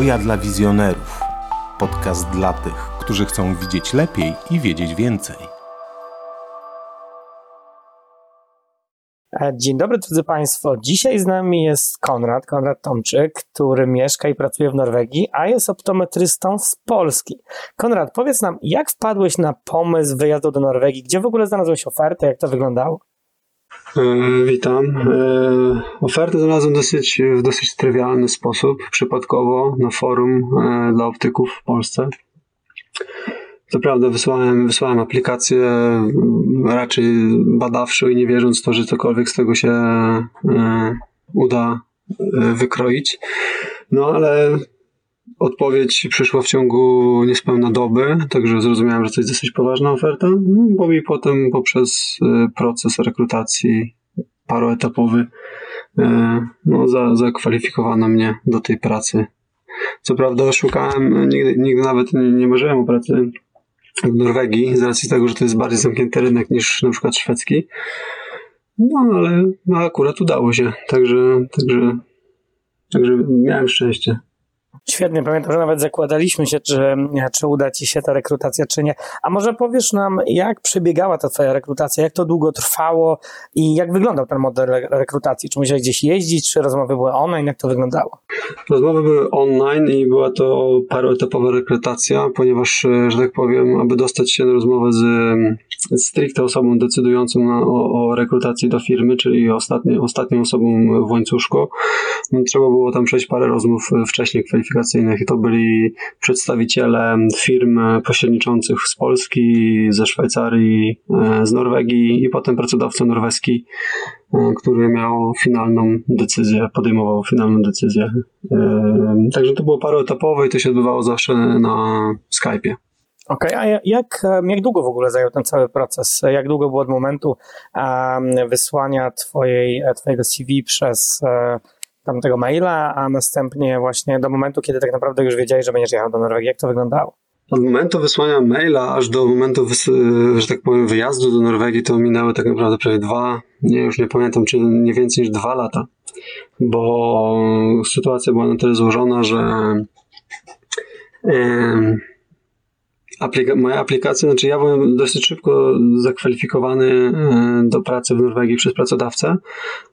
Oja dla wizjonerów. Podcast dla tych, którzy chcą widzieć lepiej i wiedzieć więcej. E, dzień dobry drodzy Państwo. Dzisiaj z nami jest Konrad, Konrad Tomczyk, który mieszka i pracuje w Norwegii, a jest optometrystą z Polski. Konrad, powiedz nam, jak wpadłeś na pomysł wyjazdu do Norwegii? Gdzie w ogóle znalazłeś ofertę? Jak to wyglądało? E, witam. E, ofertę znalazłem dosyć, w dosyć trywialny sposób, przypadkowo na forum e, dla optyków w Polsce. Co prawda wysłałem, wysłałem aplikację raczej badawczą i nie wierząc w to, że cokolwiek z tego się uda wykroić. No ale Odpowiedź przyszła w ciągu niespełna doby, także zrozumiałem, że to jest dosyć poważna oferta, no, bo i potem poprzez e, proces rekrutacji paroetapowy e, no, za, zakwalifikowano mnie do tej pracy. Co prawda szukałem, nigdy, nigdy nawet nie, nie marzyłem o pracy w Norwegii, z racji tego, że to jest bardziej zamknięty rynek niż na przykład szwedzki. No ale no, akurat udało się, także, także, także miałem szczęście. Świetnie, pamiętam, że nawet zakładaliśmy się, czy, czy uda Ci się ta rekrutacja, czy nie. A może powiesz nam, jak przebiegała ta Twoja rekrutacja, jak to długo trwało i jak wyglądał ten model rekrutacji? Czy musiałeś gdzieś jeździć, czy rozmowy były online, jak to wyglądało? Rozmowy były online i była to paroetapowa rekrutacja, ponieważ, że tak powiem, aby dostać się na rozmowę z stricte osobą decydującą na, o, o, rekrutacji do firmy, czyli ostatnie, ostatnią osobą w łańcuszku, no, trzeba było tam przejść parę rozmów wcześniej kwalifikacyjnych i to byli przedstawiciele firm pośredniczących z Polski, ze Szwajcarii, e, z Norwegii i potem pracodawca norweski, e, który miał finalną decyzję, podejmował finalną decyzję. E, także to było paroetapowe i to się odbywało zawsze na Skype'ie. Okej, okay, a jak, jak długo w ogóle zajął ten cały proces? Jak długo było od momentu um, wysłania twojej, twojego CV przez tamtego maila, a następnie właśnie do momentu, kiedy tak naprawdę już wiedziałeś, że będziesz jechał do Norwegii? Jak to wyglądało? Od momentu wysłania maila aż do momentu, że tak powiem, wyjazdu do Norwegii to minęły tak naprawdę prawie dwa, nie, już nie pamiętam, czy nie więcej niż dwa lata, bo sytuacja była na tyle złożona, że aplika moja aplikacja, znaczy ja byłem dosyć szybko zakwalifikowany e, do pracy w Norwegii przez pracodawcę,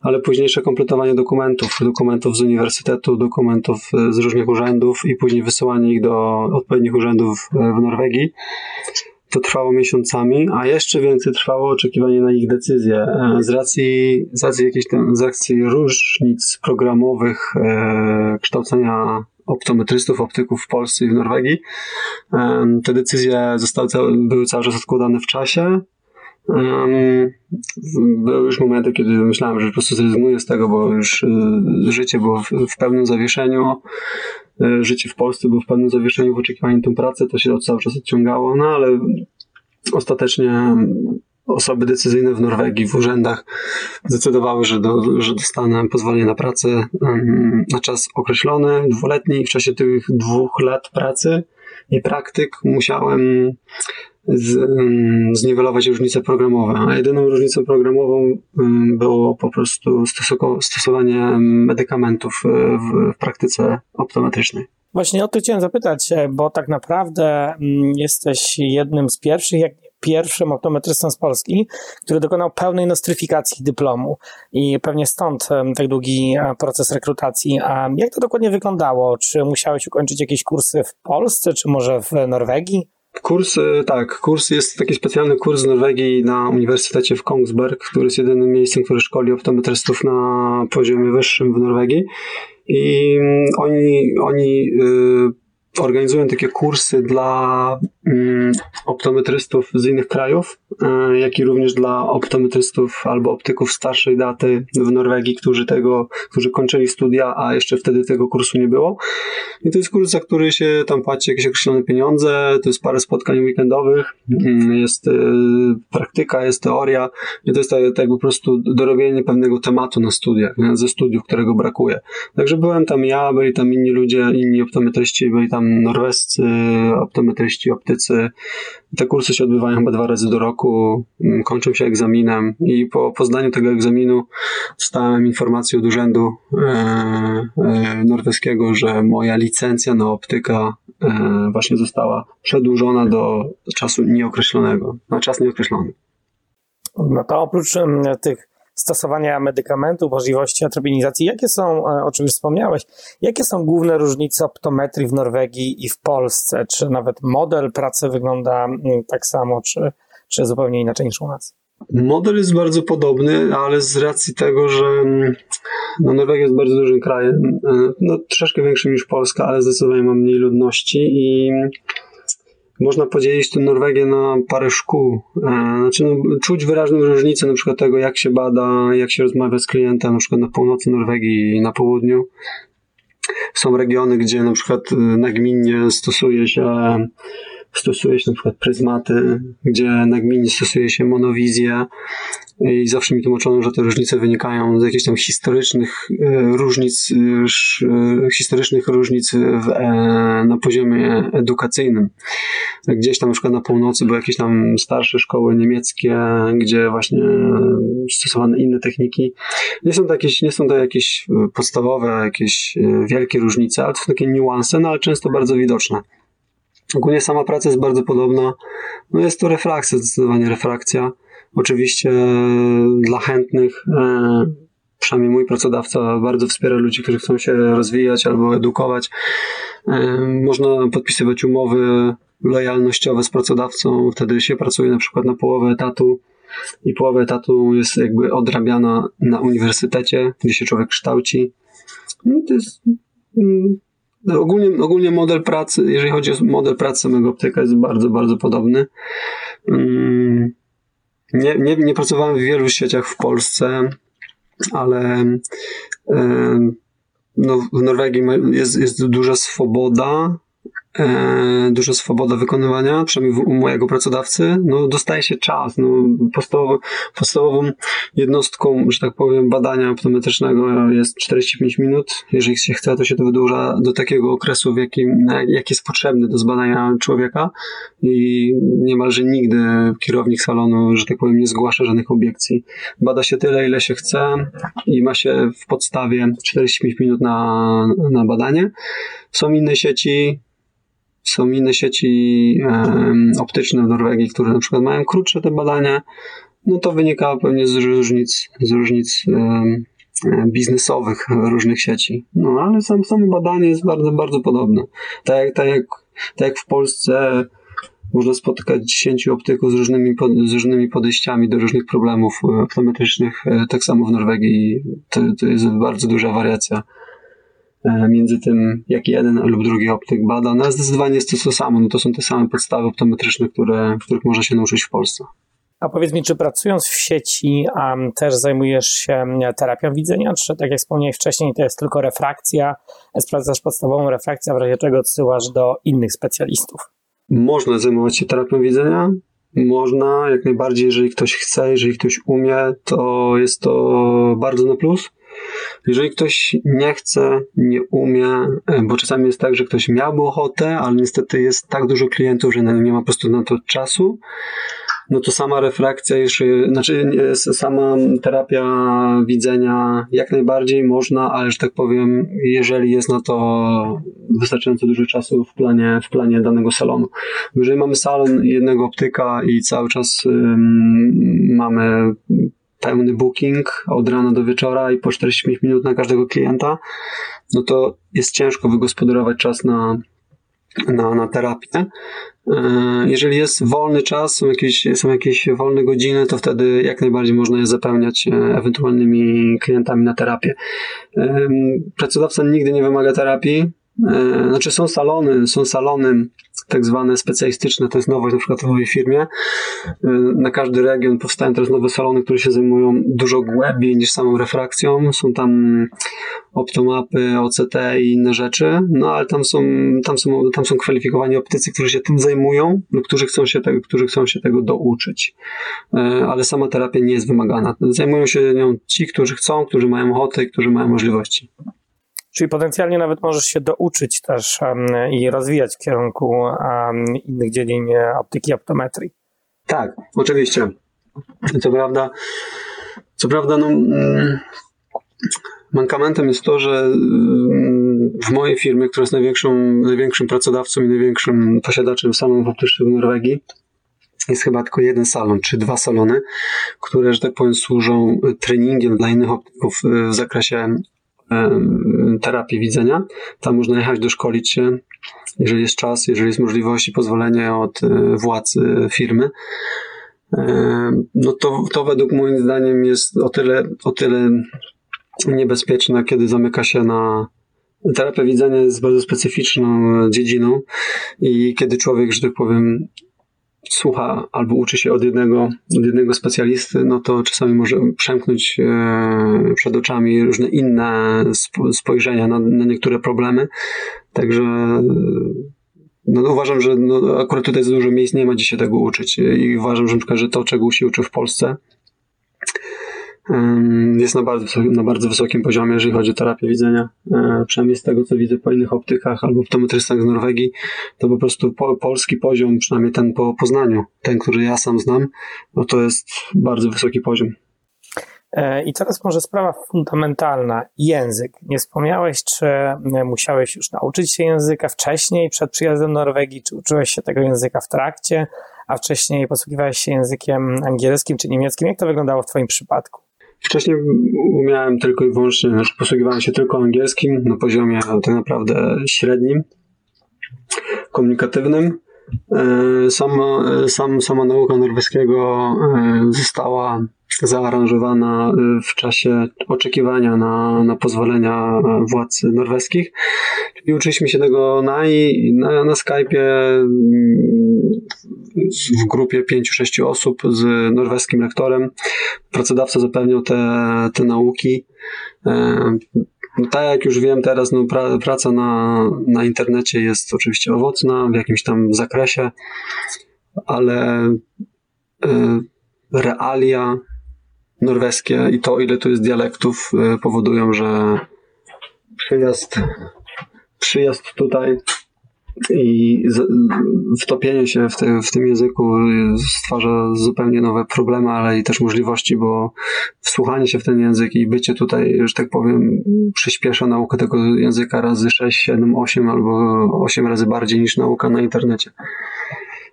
ale późniejsze kompletowanie dokumentów, dokumentów z uniwersytetu, dokumentów e, z różnych urzędów i później wysyłanie ich do odpowiednich urzędów e, w Norwegii to trwało miesiącami, a jeszcze więcej trwało oczekiwanie na ich decyzję. Z racji, z racji jakichś tam, z racji różnic programowych e, kształcenia optometrystów, optyków w Polsce i w Norwegii. Te decyzje zostały, były cały czas odkładane w czasie. Były już momenty, kiedy myślałem, że po prostu zrezygnuję z tego, bo już y, życie było w pełnym zawieszeniu. Y, życie w Polsce było w pełnym zawieszeniu w oczekiwaniu tę pracę, to się cały czas odciągało, no ale ostatecznie osoby decyzyjne w Norwegii, w urzędach zdecydowały, że, do, że dostanę pozwolenie na pracę na czas określony, dwuletni. W czasie tych dwóch lat pracy i praktyk musiałem z, zniwelować różnice programowe. A jedyną różnicą programową było po prostu stosowanie medykamentów w, w praktyce optometrycznej. Właśnie o to chciałem zapytać, bo tak naprawdę jesteś jednym z pierwszych, jak pierwszym optometrystą z Polski, który dokonał pełnej nostryfikacji dyplomu i pewnie stąd tak długi e, proces rekrutacji. A jak to dokładnie wyglądało? Czy musiałeś ukończyć jakieś kursy w Polsce, czy może w Norwegii? Kurs, e, tak, kurs jest taki specjalny kurs z Norwegii na Uniwersytecie w Kongsberg, który jest jedynym miejscem, które szkoli optometrystów na poziomie wyższym w Norwegii. I mm, oni, oni yy, organizują takie kursy dla mm, optometrystów z innych krajów, e, jak i również dla optometrystów albo optyków starszej daty w Norwegii, którzy tego, którzy kończyli studia, a jeszcze wtedy tego kursu nie było. I to jest kurs, za który się tam płaci jakieś określone pieniądze, to jest parę spotkań weekendowych, mm, jest e, praktyka, jest teoria i to jest tak, tak po prostu dorobienie pewnego tematu na studiach, ze studiów, którego brakuje. Także byłem tam ja, byli tam inni ludzie, inni optometryści, byli tam norwescy optometryści, optycy. Te kursy się odbywają chyba dwa razy do roku, mm, kończą się egzaminem i po, po zdaniu tego egzaminu dostałem informację od urzędu e, e, norweskiego, że moja licencja na optyka e, właśnie została przedłużona do czasu nieokreślonego, na czas nieokreślony. No to oprócz um, tych stosowania medykamentów, możliwości atropienizacji. Jakie są, e, o czym już wspomniałeś, jakie są główne różnice optometrii w Norwegii i w Polsce? Czy nawet model pracy wygląda tak samo, czy, czy zupełnie inaczej niż u nas? Model jest bardzo podobny, ale z racji tego, że no Norwegia jest bardzo dużym krajem, e, no troszeczkę większym niż Polska, ale zdecydowanie ma mniej ludności i można podzielić tę Norwegię na parę szkół. E, znaczy, no, czuć wyraźną różnicę na przykład tego, jak się bada, jak się rozmawia z klientem, na przykład na północy Norwegii i na południu. Są regiony, gdzie na przykład e, nagminnie stosuje się stosuje się na przykład pryzmaty, gdzie nagminnie stosuje się monowizję i zawsze mi tłumaczono, że te różnice wynikają z jakichś tam historycznych e, różnic, e, historycznych różnic w, e, na poziomie edukacyjnym. Gdzieś tam na przykład na północy były jakieś tam starsze szkoły niemieckie, gdzie właśnie stosowano inne techniki. Nie są to jakieś, nie są to jakieś podstawowe, jakieś wielkie różnice, ale to są takie niuanse, no ale często bardzo widoczne. Ogólnie sama praca jest bardzo podobna. No jest to refrakcja, zdecydowanie refrakcja. Oczywiście e, dla chętnych, e, przynajmniej mój pracodawca bardzo wspiera ludzi, którzy chcą się rozwijać albo edukować. E, można podpisywać umowy lojalnościowe z pracodawcą, wtedy się pracuje na przykład na połowę etatu i połowę etatu jest jakby odrabiana na uniwersytecie, gdzie się człowiek kształci. No to jest mm, Ogólnie, ogólnie model pracy, jeżeli chodzi o model pracy samego optyka, jest bardzo, bardzo podobny. Mm, nie, nie, nie pracowałem w wielu sieciach w Polsce, ale no, w Norwegii jest, jest duża swoboda e, duża swoboda wykonywania, przynajmniej u mojego pracodawcy, no dostaje się czas. No, podstawową, podstawową jednostką, że tak powiem, badania optometrycznego jest 45 minut. Jeżeli się chce, to się to wydłuża do takiego okresu, w jakim, jak jest potrzebny do zbadania człowieka i niemalże nigdy kierownik salonu, że tak powiem, nie zgłasza żadnych obiekcji. Bada się tyle, ile się chce i ma się w podstawie 45 minut na, na badanie. Są inne sieci, są inne sieci optyczne w Norwegii, które na przykład mają krótsze te badania. No to wynika pewnie z różnic, z różnic biznesowych różnych sieci. No ale sam, samo badanie jest bardzo, bardzo podobne. Tak jak, tak jak, tak jak w Polsce można spotykać 10 optyków z różnymi, z różnymi podejściami do różnych problemów e, optometrycznych, e, tak samo w Norwegii to, to jest bardzo duża wariacja E, między tym, jak jeden lub drugi optyk bada. No zdecydowanie jest to to samo. No to są te same podstawy optometryczne, które, których można się nauczyć w Polsce. A powiedz mi, czy pracując w sieci um, też zajmujesz się terapią widzenia, czy tak jak wspomniałeś wcześniej, to jest tylko refrakcja, sprawdzasz podstawową refrakcję, w razie czego odsyłasz do innych specjalistów? Można zajmować się terapią widzenia, można jak najbardziej, jeżeli ktoś chce, jeżeli ktoś umie, to jest to bardzo na plus. Jeżeli ktoś nie chce, nie umie, e, bo czasami jest tak, że ktoś miałby ochotę, ale niestety jest tak dużo klientów, że nie ma po prostu na to czasu, no to sama refrakcja, jeszcze, znaczy sama terapia widzenia jak najbardziej można, ale że tak powiem, jeżeli jest na to wystarczająco dużo czasu w planie, w planie danego salonu. Jeżeli mamy salon jednego optyka i cały czas mamy pełny booking od rana do wieczora i po 45 minut na każdego klienta, no to jest ciężko wygospodarować czas na, na, na terapię. E, jeżeli jest wolny czas, są jakieś, są jakieś wolne godziny, to wtedy jak najbardziej można je zapełniać e, ewentualnymi klientami na terapię. E, pracodawca nigdy nie wymaga terapii, znaczy są salony, są salony tak zwane specjalistyczne, to jest nowość na przykład w mojej firmie. Y, na każdy region powstają teraz nowe salony, które się zajmują dużo głębiej niż samą refrakcją. Są tam optomapy, OCT i inne rzeczy, no ale tam są, tam są, tam są kwalifikowani optycy, którzy się tym zajmują lub którzy chcą się tego, którzy chcą się tego douczyć. Y, ale sama terapia nie jest wymagana. Zajmują się nią ci, którzy chcą, którzy mają ochotę i którzy mają możliwości. Czyli potencjalnie nawet możesz się douczyć też i rozwijać w kierunku innych dziedzin e, optyki optometrii. Tak, oczywiście. Co prawda, co prawda, no, mm, mankamentem jest to, że mm, w mojej firmie, która jest największą, największym pracodawcą i największym posiadaczem salonów optycznych w Norwegii, jest chyba tylko jeden salon, czy dwa salony, które, że tak powiem, służą treningiem dla innych optyków w zakresie terapii widzenia. Tam można jechać, doszkolić się, jeżeli jest czas, jeżeli jest możliwość i pozwolenie od e, władz e, firmy. No to, to według moim zdaniem jest o tyle, o tyle niebezpieczne, kiedy zamyka się na terapia widzenia jest bardzo specyficzną dziedziną i kiedy człowiek, że tak powiem, słucha albo uczy się od jednego, od jednego specjalisty, no to czasami może przemknąć e, przed oczami różne inne spojrzenia na, na niektóre problemy. Także no, uważam, że no, akurat tutaj za dużo miejsc nie ma gdzie się tego uczyć i uważam, że, na przykład, że to, czego się uczy w Polsce, jest na bardzo, na bardzo wysokim poziomie, jeżeli chodzi o terapię widzenia. E, przynajmniej z tego, co widzę po innych optykach albo optometrystach z Norwegii, to po prostu po, polski poziom, przynajmniej ten po Poznaniu, ten, który ja sam znam, no to jest bardzo wysoki poziom. E, I teraz może sprawa fundamentalna, język. Nie wspomniałeś, czy musiałeś już nauczyć się języka wcześniej, przed przyjazdem do Norwegii, czy uczyłeś się tego języka w trakcie, a wcześniej posługiwałeś się językiem angielskim czy niemieckim. Jak to wyglądało w Twoim przypadku? Wcześniej umiałem tylko i wyłącznie, znaczy posługiwałem się tylko angielskim na poziomie tak naprawdę średnim, komunikatywnym. E, sama, sam, sama nauka norweskiego e, została zaaranżowana w czasie oczekiwania na, na pozwolenia władz norweskich. I uczyliśmy się tego na, na, na Skype'ie w grupie 5-6 osób z norweskim lektorem. Pracodawca zapewniał te, te nauki. E, tak jak już wiem teraz, no, pra, praca na, na internecie jest oczywiście owocna w jakimś tam zakresie, ale e, realia norweskie i to, ile tu jest dialektów, e, powodują, że przyjazd, przyjazd tutaj i wtopienie się w, te, w tym języku stwarza zupełnie nowe problemy, ale i też możliwości, bo wsłuchanie się w ten język i bycie tutaj, że tak powiem, przyspiesza naukę tego języka razy 6, 7, 8 albo 8 razy bardziej niż nauka na internecie.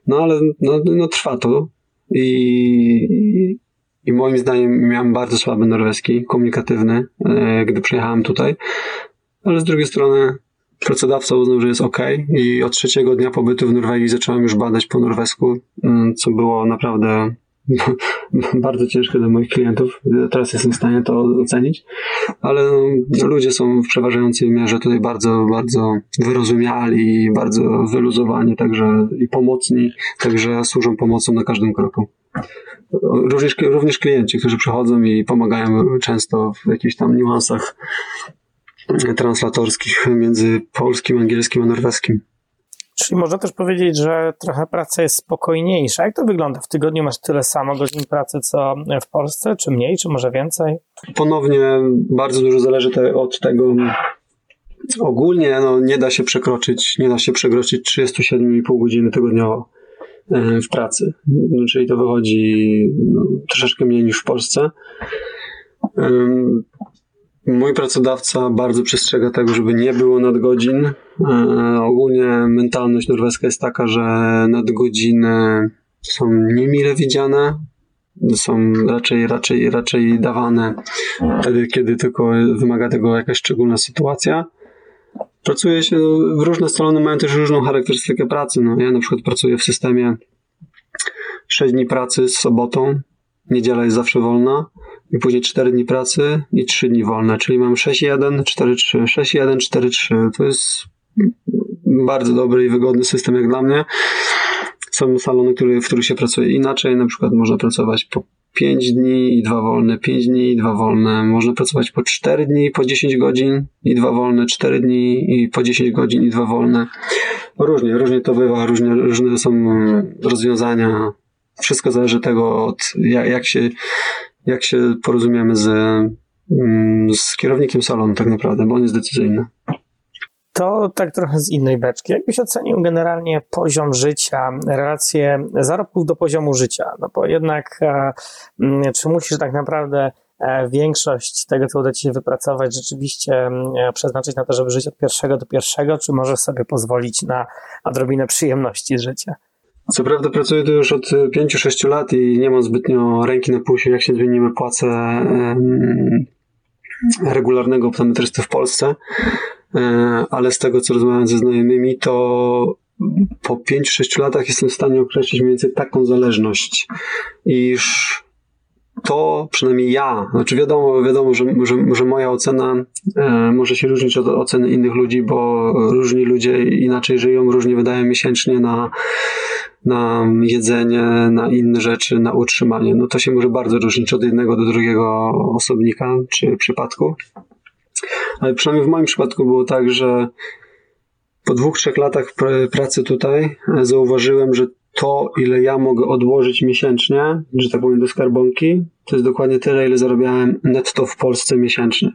No ale no, no trwa to i, i moim zdaniem miałem bardzo słaby norweski, komunikatywny, e, gdy przyjechałem tutaj. Ale z drugiej strony pracodawca uznał, że jest ok i od trzeciego dnia pobytu w Norwegii zacząłem już badać po norwesku, mm, co było naprawdę bardzo ciężkie dla moich klientów. Teraz jestem w stanie to ocenić, ale no, ludzie są w przeważającej mierze tutaj bardzo, bardzo wyrozumiali bardzo wyluzowani, także i pomocni, także służą pomocą na każdym kroku. Również, również klienci, którzy przychodzą i pomagają często w jakichś tam niuansach translatorskich między polskim, angielskim a norweskim. Czyli można też powiedzieć, że trochę praca jest spokojniejsza. Jak to wygląda? W tygodniu masz tyle samo godzin pracy, co w Polsce, czy mniej, czy może więcej? Ponownie bardzo dużo zależy te, od tego. Ogólnie no, nie da się przekroczyć, nie da się przekroczyć 37,5 godziny tygodniowo e, w pracy. Czyli to wychodzi no, troszeczkę mniej niż w Polsce. Mój pracodawca bardzo przestrzega tego, żeby nie było nadgodzin. E, ogólnie mentalność norweska jest taka, że nadgodziny są niemile widziane, są raczej, raczej, raczej dawane wtedy, kiedy tylko wymaga tego jakaś szczególna sytuacja. Pracuje się, w różne strony mają też różną charakterystykę pracy. No, ja na przykład pracuję w systemie 6 dni pracy z sobotą, niedziela jest zawsze wolna i później 4 dni pracy i 3 dni wolne, czyli mam 6-1, 4-3, 6-1, 4-3. To jest bardzo dobry i wygodny system jak dla mnie. Są salony, który, w których się pracuje inaczej, na przykład można pracować po 5 dni i 2 wolne, 5 dni i 2 wolne. Można pracować po 4 dni, po 10 godzin i 2 wolne, 4 dni i po 10 godzin i 2 wolne. Różnie, różnie to bywa, różne, różne są rozwiązania. Wszystko zależy tego od jak, jak się jak się porozumiemy z, mm, z kierownikiem salonu tak naprawdę, bo on jest decyzyjny. To tak trochę z innej beczki. Jakbyś ocenił generalnie poziom życia, relacje zarobków do poziomu życia? No bo jednak, e, mm, czy musisz tak naprawdę e, większość tego, co uda Ci się wypracować, rzeczywiście mm, przeznaczyć na to, żeby żyć od pierwszego do pierwszego, czy możesz sobie pozwolić na odrobinę przyjemności z życia? Co prawda pracuję tu już od 5-6 lat i nie mam zbytnio ręki na pulsie, jak się zmienimy płacę regularnego optometrysty w Polsce, e, ale z tego, co rozmawiam ze znajomymi, to po 5-6 latach jestem w stanie określić mniej więcej taką zależność, iż to przynajmniej ja, znaczy wiadomo, wiadomo że, że, że moja ocena e, może się różnić od oceny innych ludzi, bo różni ludzie inaczej żyją, różnie wydają miesięcznie na, na jedzenie, na inne rzeczy, na utrzymanie. No to się może bardzo różnić od jednego do drugiego osobnika czy przypadku. Ale przynajmniej w moim przypadku było tak, że po dwóch, trzech latach pracy tutaj zauważyłem, że to, ile ja mogę odłożyć miesięcznie, że tak powiem, do skarbonki, to jest dokładnie tyle, ile zarabiałem netto w Polsce miesięcznie.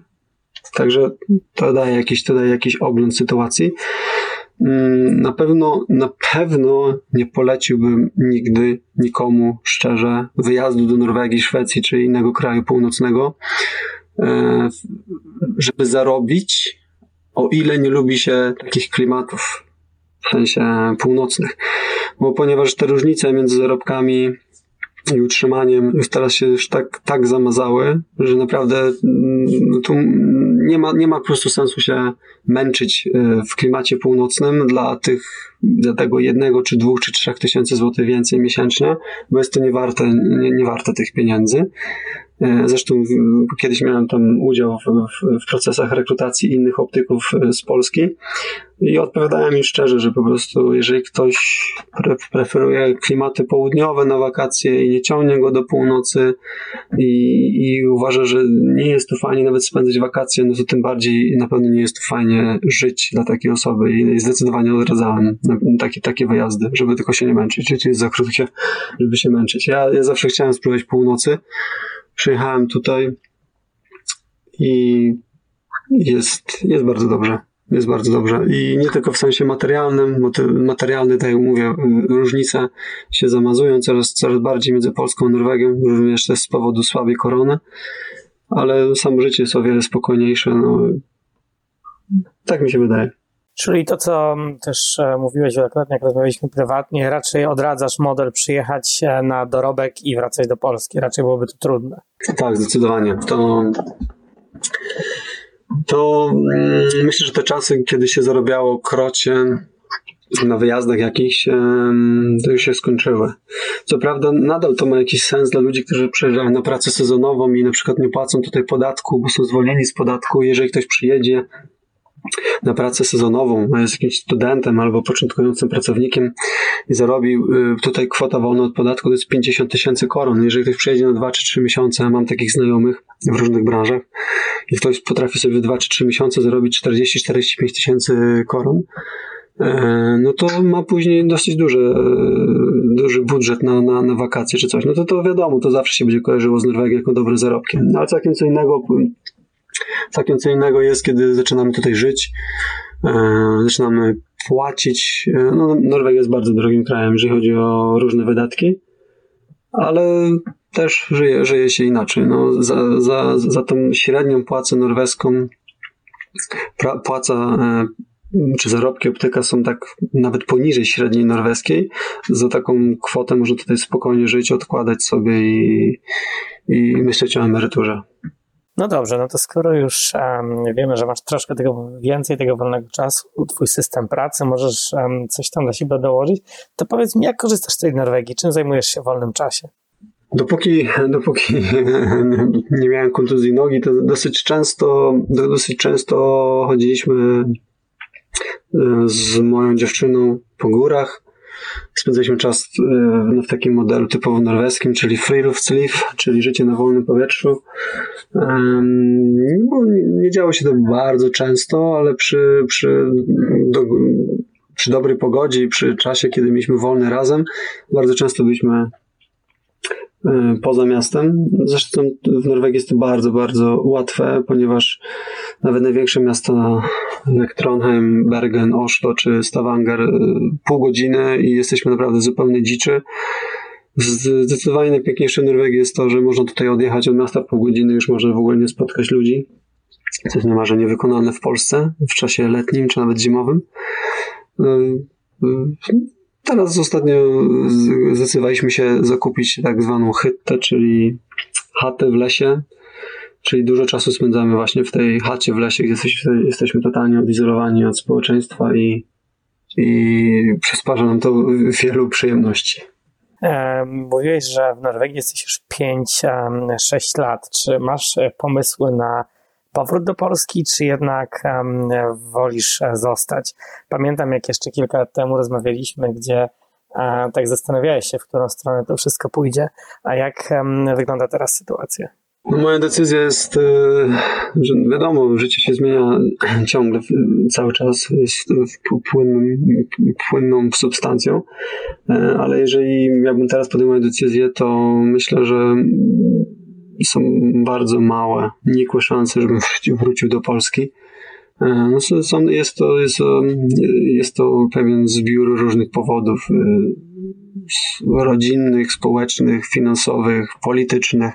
Także to daje jakiś, to daje jakiś ogląd sytuacji. Mm, na pewno, na pewno nie poleciłbym nigdy nikomu szczerze wyjazdu do Norwegii, Szwecji czy innego kraju północnego, e, żeby zarobić, o ile nie lubi się takich klimatów, w sensie północnych. Bo ponieważ te różnice między zarobkami i utrzymaniem już teraz się już tak, tak zamazały, że naprawdę mm, tu nie ma, nie ma po prostu sensu się męczyć e, w klimacie północnym dla tych, dla tego jednego, czy dwóch, czy trzech tysięcy złotych więcej miesięcznie, bo jest to niewarte, nie, nie warte tych pieniędzy. E, zresztą kiedyś miałem tam udział w, w, w, procesach rekrutacji innych optyków e, z Polski i odpowiadałem im szczerze, że po prostu jeżeli ktoś pre, preferuje klimaty południowe na wakacje i nie ciągnie go do północy i, i uważa, że nie jest tu fajnie nawet spędzać wakacje, no to tym bardziej na pewno nie jest tu fajnie żyć dla takiej osoby i zdecydowanie odradzałem takie, takie wyjazdy, żeby tylko się nie męczyć. Życie jest za krótkie, żeby się męczyć. Ja, ja zawsze chciałem spróbować północy, Przyjechałem tutaj i jest, jest bardzo dobrze. Jest bardzo dobrze. I nie tylko w sensie materialnym, materialne, tak jak mówię, różnice się zamazują coraz, coraz bardziej między Polską a Norwegią, również też z powodu słabej korony, ale samo życie jest o wiele spokojniejsze. No, tak mi się wydaje. Czyli to, co też e, mówiłeś wielokrotnie, jak rozmawialiśmy prywatnie, raczej odradzasz model przyjechać na dorobek i wracać do Polski. Raczej byłoby to trudne. Tak, zdecydowanie. To, to mm, myślę, że te czasy, kiedy się zarabiało krocie na wyjazdach jakichś, to już się skończyły. Co prawda nadal to ma jakiś sens dla ludzi, którzy przyjeżdżają na pracę sezonową i na przykład nie płacą tutaj podatku, bo są zwolnieni z podatku. Jeżeli ktoś przyjedzie na pracę sezonową, jest jakimś studentem albo początkującym pracownikiem i zarobił y, tutaj kwota wolna od podatku to jest 50 tysięcy koron. Jeżeli ktoś przyjedzie na 2 czy 3 miesiące, mam takich znajomych w różnych branżach i ktoś potrafi sobie w 2 czy 3 miesiące zarobić 40-45 tysięcy koron, e, no to ma później dosyć duży, e, duży budżet na, na, na wakacje czy coś. No to to wiadomo, to zawsze się będzie kojarzyło z Norwegią jako dobrym zarobkiem. No ale całkiem co innego Całkiem co innego jest, kiedy zaczynamy tutaj żyć, e, zaczynamy płacić. E, no, Norwegia jest bardzo drogim krajem, jeżeli chodzi o różne wydatki, ale też żyje, żyje się inaczej. No, za, za, za tą średnią płacę norweską pra, płaca e, czy zarobki optyka są tak nawet poniżej średniej norweskiej. Za taką kwotę można tutaj spokojnie żyć, odkładać sobie i, i myśleć o emeryturze. No dobrze, no to skoro już um, wiemy, że masz troszkę tego więcej tego wolnego czasu, twój system pracy, możesz um, coś tam dla siebie dołożyć, to powiedz mi, jak korzystasz z tej Norwegii? Czym zajmujesz się w wolnym czasie? Dopóki, dopóki nie miałem kontuzji nogi, to dosyć często, dosyć często chodziliśmy e, z moją dziewczyną po górach spędzaliśmy czas e, w takim modelu typowo norweskim, czyli Friluftsliv, czyli życie na wolnym powietrzu. Nie działo się to bardzo często, ale przy, przy, do, przy dobrej pogodzie i przy czasie, kiedy mieliśmy wolny razem, bardzo często byliśmy poza miastem. Zresztą w Norwegii jest to bardzo, bardzo łatwe, ponieważ nawet największe miasta jak Trondheim, Bergen, Oslo czy Stavanger pół godziny i jesteśmy naprawdę zupełnie dziczy. Zdecydowanie najpiękniejsze w Norwegii jest to, że można tutaj odjechać od miasta pół godziny, już można w ogóle nie spotkać ludzi. Co jest niemalże niewykonalne w Polsce w czasie letnim czy nawet zimowym. Teraz ostatnio zdecydowaliśmy się zakupić tak zwaną hyttę, czyli chatę w lesie, czyli dużo czasu spędzamy właśnie w tej chacie w lesie, gdzie jesteśmy, jesteśmy totalnie odizolowani od społeczeństwa i, i przysparza nam to wielu przyjemności. E, mówiłeś, że w Norwegii jesteś już 5-6 lat. Czy masz pomysły na powrót do Polski, czy jednak um, wolisz e, zostać? Pamiętam, jak jeszcze kilka lat temu rozmawialiśmy, gdzie a, tak zastanawiałeś się, w którą stronę to wszystko pójdzie. A jak um, wygląda teraz sytuacja? No moja decyzja jest, e, że wiadomo, życie się zmienia ciągle, cały czas jest płynnym, płynną substancją, e, ale jeżeli miałbym teraz podejmować decyzję, to myślę, że są bardzo małe, nikłe szanse, żebym wrócił do Polski. E, no, są, jest, to, jest, jest to pewien zbiór różnych powodów rodzinnych, społecznych, finansowych, politycznych.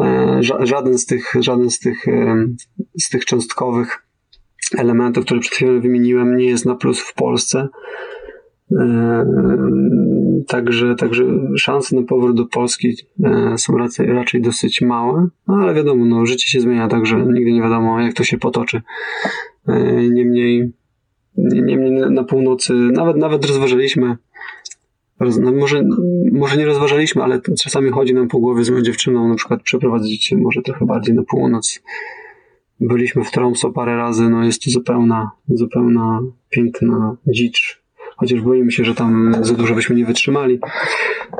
E, żaden z tych, żaden z tych, z tych cząstkowych elementów, które przed chwilą wymieniłem, nie jest na plus w Polsce. E, także, także szanse na powrót do Polski e, są raczej, raczej dosyć małe, no ale wiadomo, no, życie się zmienia, także nigdy nie wiadomo, jak to się potoczy. Niemniej, niemniej na północy, nawet, nawet rozważaliśmy no może, może nie rozważaliśmy, ale czasami chodzi nam po głowie z moją dziewczyną na przykład przeprowadzić się może trochę bardziej na północ. Byliśmy w Tromso parę razy, no jest to zupełna, zupełna piękna dzicz. Chociaż boimy się, że tam za dużo byśmy nie wytrzymali.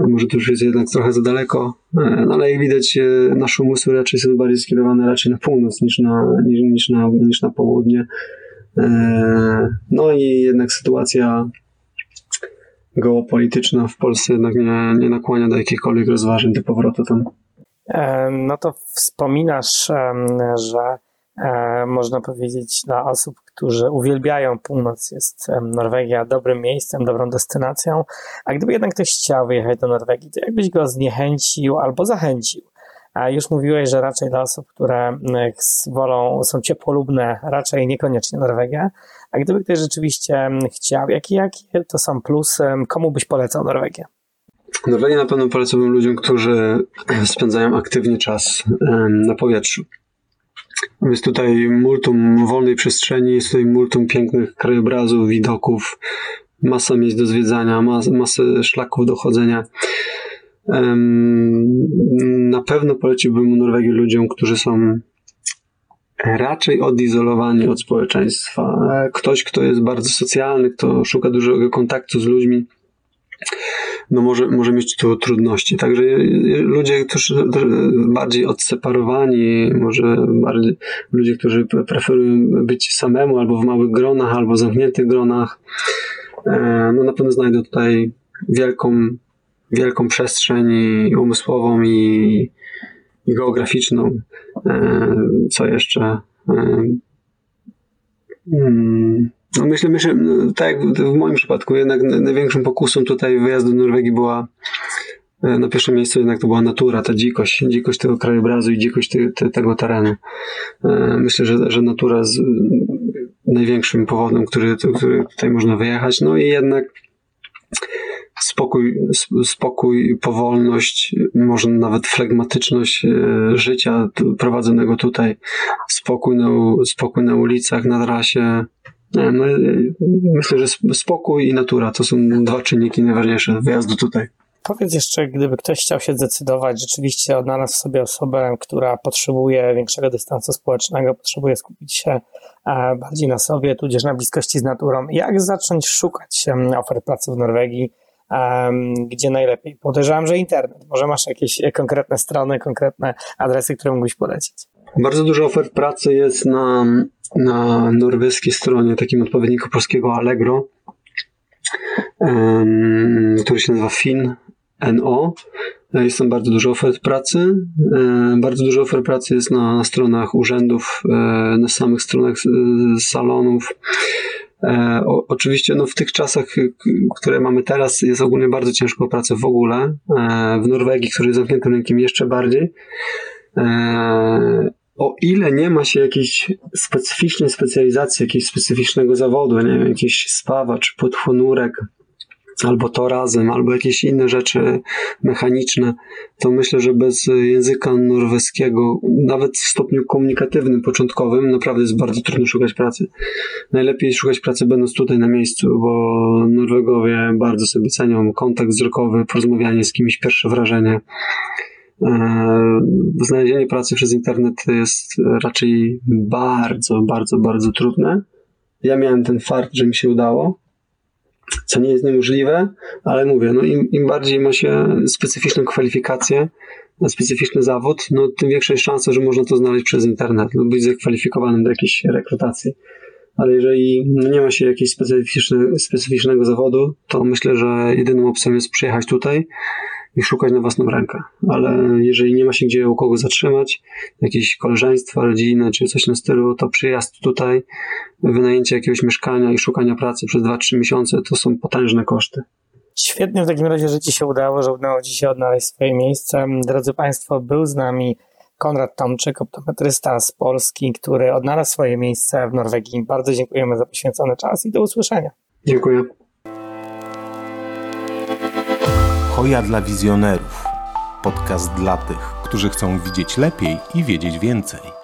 Może to już jest jednak trochę za daleko. No ale jak widać, e, nasze umysły raczej są bardziej skierowane raczej na północ niż na, niż, niż na, niż na południe. E, no i jednak sytuacja geopolityczna w Polsce jednak nie, nie nakłania do jakichkolwiek rozważań do powrotu tam. E, no to wspominasz, że e, można powiedzieć dla osób, którzy uwielbiają północ, jest Norwegia dobrym miejscem, dobrą destynacją. A gdyby jednak ktoś chciał wyjechać do Norwegii, to jakbyś go zniechęcił albo zachęcił? A już mówiłeś, że raczej dla osób, które wolą, są ciepłolubne, raczej niekoniecznie Norwegia. A gdyby ktoś rzeczywiście chciał, jakie, jakie to są plusy, komu byś polecał Norwegię? Norwegię na pewno polecałbym ludziom, którzy spędzają aktywnie czas na powietrzu. Jest tutaj multum wolnej przestrzeni, jest tutaj multum pięknych krajobrazów, widoków, masa miejsc do zwiedzania, mas, masę szlaków do chodzenia. Na pewno poleciłbym Norwegię ludziom, którzy są raczej odizolowani od społeczeństwa. Ktoś, kto jest bardzo socjalny, kto szuka dużego kontaktu z ludźmi, no może, może mieć tu trudności. Także ludzie, którzy bardziej odseparowani, może bardziej ludzie, którzy preferują być samemu albo w małych gronach, albo zamkniętych gronach, e, no na pewno znajdą tutaj wielką wielką przestrzeń i umysłową i, i geograficzną. E, co jeszcze? E, no myślę, myślę, no, tak jak w moim przypadku, jednak największą pokusą tutaj wyjazdu do Norwegii była e, na pierwszym miejscu jednak to była natura, ta dzikość, dzikość tego krajobrazu i dzikość te, te, tego terenu. Myślę, że, że natura jest największym powodem, który, który tutaj można wyjechać. No i jednak spokój, spokój, powolność, może nawet flegmatyczność e, życia prowadzonego tutaj, spokój na, spokój na ulicach, na trasie. No, e, myślę, że spokój i natura to są dwa czynniki najważniejsze wyjazdu tutaj. Powiedz jeszcze, gdyby ktoś chciał się zdecydować, rzeczywiście odnalazł sobie osobę, która potrzebuje większego dystansu społecznego, potrzebuje skupić się e, bardziej na sobie, tudzież na bliskości z naturą. Jak zacząć szukać ofert pracy w Norwegii? gdzie najlepiej? Podejrzewam, że internet. Może masz jakieś konkretne strony, konkretne adresy, które mógłbyś polecić? Bardzo dużo ofert pracy jest na, na norweskiej stronie, takim odpowiedniku polskiego Allegro, um, który się nazywa Fin.no. Jest tam bardzo dużo ofert pracy. Bardzo dużo ofert pracy jest na stronach urzędów, na samych stronach salonów. Oczywiście no, w tych czasach, które mamy teraz, jest ogólnie bardzo ciężko pracę w ogóle. W Norwegii, który jest zamkniętym rynkiem, jeszcze bardziej. O ile nie ma się jakiejś specyficznej specjalizacji, jakiegoś specyficznego zawodu, nie wiem, jakiś spawa czy podchłonurek, albo to razem, albo jakieś inne rzeczy mechaniczne, to myślę, że bez języka norweskiego, nawet w stopniu komunikatywnym, początkowym, naprawdę jest bardzo trudno szukać pracy. Najlepiej szukać pracy będąc tutaj na miejscu, bo Norwegowie bardzo sobie cenią kontakt wzrokowy, porozmawianie z kimś, pierwsze wrażenie. E, znalezienie pracy przez internet jest raczej bardzo, bardzo, bardzo trudne. Ja miałem ten fart, że mi się udało, co nie jest niemożliwe, ale mówię, no im, im bardziej ma się specyficzną kwalifikację, specyficzny zawód, no tym większa jest szansa, że można to znaleźć przez internet lub być zakwalifikowanym do jakiejś rekrutacji. Ale jeżeli nie ma się jakiegoś specyficzne, specyficznego zawodu, to myślę, że jedyną opcją jest przyjechać tutaj i szukać na własną rękę. Ale jeżeli nie ma się gdzie u kogo zatrzymać, jakieś koleżeństwa, rodziny czy coś na stylu, to przyjazd tutaj, wynajęcie jakiegoś mieszkania i szukania pracy przez 2-3 miesiące to są potężne koszty. Świetnie w takim razie, że Ci się udało, że udało Ci się odnaleźć swoje miejsce. Drodzy Państwo, był z nami Konrad Tomczyk, optometrysta z Polski, który odnalazł swoje miejsce w Norwegii. Bardzo dziękujemy za poświęcony czas i do usłyszenia. Dziękuję. Hoja dla wizjonerów. Podcast dla tych, którzy chcą widzieć lepiej i wiedzieć więcej.